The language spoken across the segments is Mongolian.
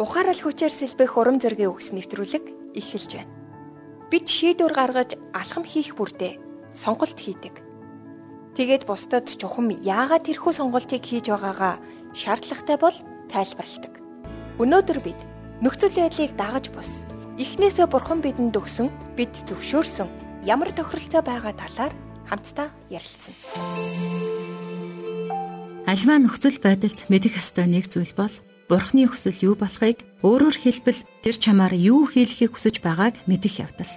ухаарал хүчээр сэлбэх урам зоригийн үгс нэвтрүүлэг эхэлж байна. Бид шийдвэр гаргаж алхам хийх бүрдээ сонголт хийдэг. Тэгээд бусдад чухам яагаад тэрхүү сонголтыг хийж байгаагаа шаардлагатай бол тайлбарладаг. Өнөөдөр бид нөхцөл байдлыг дагаж бус эхнээсээ бурхан бидэнд өгсөн бид зөвшөөрсөн ямар тохиролцоо байгаа талаар хамтдаа ярилцсан. Альва нөхцөл байдалд мэдэх ёстой нэг зүйл бол бурхны хүсэл юу болохыг өөрөөр хэлбэл тэр чамаар юу хийлэхийг хүсэж байгааг мэдэх явдал.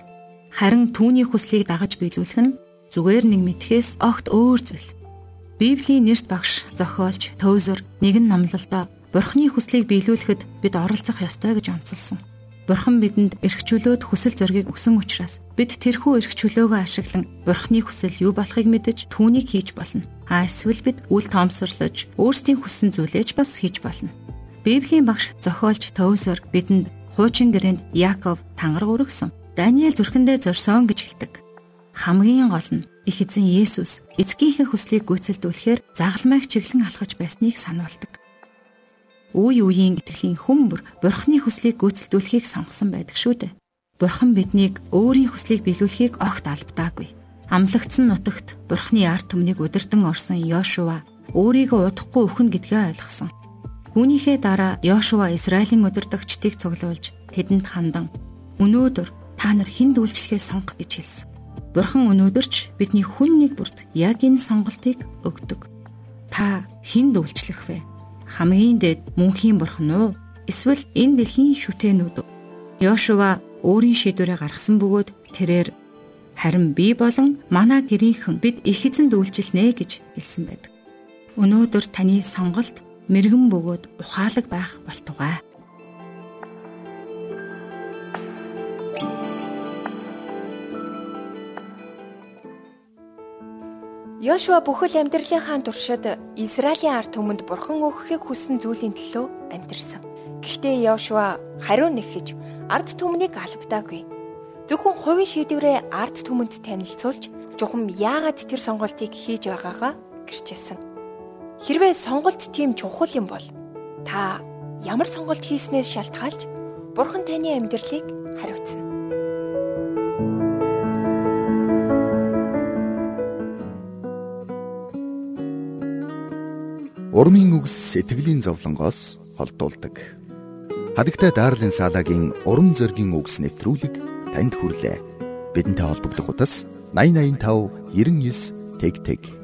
Харин түүний хүслийг дагаж биелүүлэх нь зүгээр нэг мэдхээс огт өөр зүйл. Библийн нэрт багш зохиолч Төвзөр нэгэн номлолдоо бурхны хүслийг биелүүлэхэд бид оролцох ёстой гэж онцолсон. Бурхан бидэнд эрхчлөөд хүсэл зориг өгсөн учраас бид тэрхүү эрхчлөөгөө ашиглан Бурханы хүсэл юу болохыг мэдэж түүнийг хийж болно. А эсвэл бид үл тоомсорлож өөрсдийн хүссэн зүйлээж бас хийж болно. Библийн багш зохиолч Төвсөр бидэнд хуучин гэрээнд Яаков тангараг өргөсөн. Даниэл зүрхэндээ зорсон гэж хэлдэг. Хамгийн гол нь их эзэн Есүс эцгийнхээ хүслийг гүйцэлдүүлэхээр загалмайг чиглэн алхаж байсныг сануулдаг үе үеийн итгэлийн хүмүүр бурхны хүслийг гүйцэлдүүлэхийг сонгосон байдаг шүү дээ. Бурхан биднийг өөрийн хүслийг биелүүлэхийг огт албадаагүй. Амлагдсан нутагт бурхны арт түмнийг удирдан орсон Йошуа өөрийгөө удахгүй өхнө гэдгээ ойлгосон. Үүнийхээ дараа Йошуа Израилийн удирдагчдыг цуглуулж тэдэнд хандан "Өнөөдөр та нар хэн дүүлчлэхээ сонгох" гэж хэлсэн. Бурхан өнөөдөр ч бидний хүн нэг бүрт яг энэ сонголтыг өгдөг. Та хэн дүүлчлэх вэ? хамгийн дээд мөнхийн бурхан уу? Эсвэл энэ дэлхийн шүтэнүүд үү? Йошуа өөрийн шийдвэрээ гаргасан бөгөөд тэрээр харин би болон манай гэрийнхэн бид их эзэн дүүлжилнэ гэж хэлсэн байдаг. Өнөөдөр таны сонголт мэрэгэн бөгөөд ухаалаг байх болтугай. Йошуа бүхэл амьдралынхаа туршид Израилийн ард түмэнд бурхан өгөхийг хүссэн зүйлийн төлөө амьдэрсэн. Гэхдээ Йошуа хариу нэгхэж ард түмнийг албадаагүй. Зөвхөн хувийн шийдвэрээ ард түмэнд танилцуулж, жухам яагаад тэр сонголтыг хийж байгаагаа гэрчилсэн. Хэрвээ сонголт тийм чухал юм бол та ямар сонголт хийснээс шалтгаалж бурхан таны амьдралыг хариуцна. Урмын үгс сэтгэлийн зовлонгоос холдуулдаг. Хадагтай Дарлин Салагийн урам зоригийн үгс нэвтрүүлэг танд хүрлээ. Бидэнтэй холбогдох утас 8085 99 тэг тэг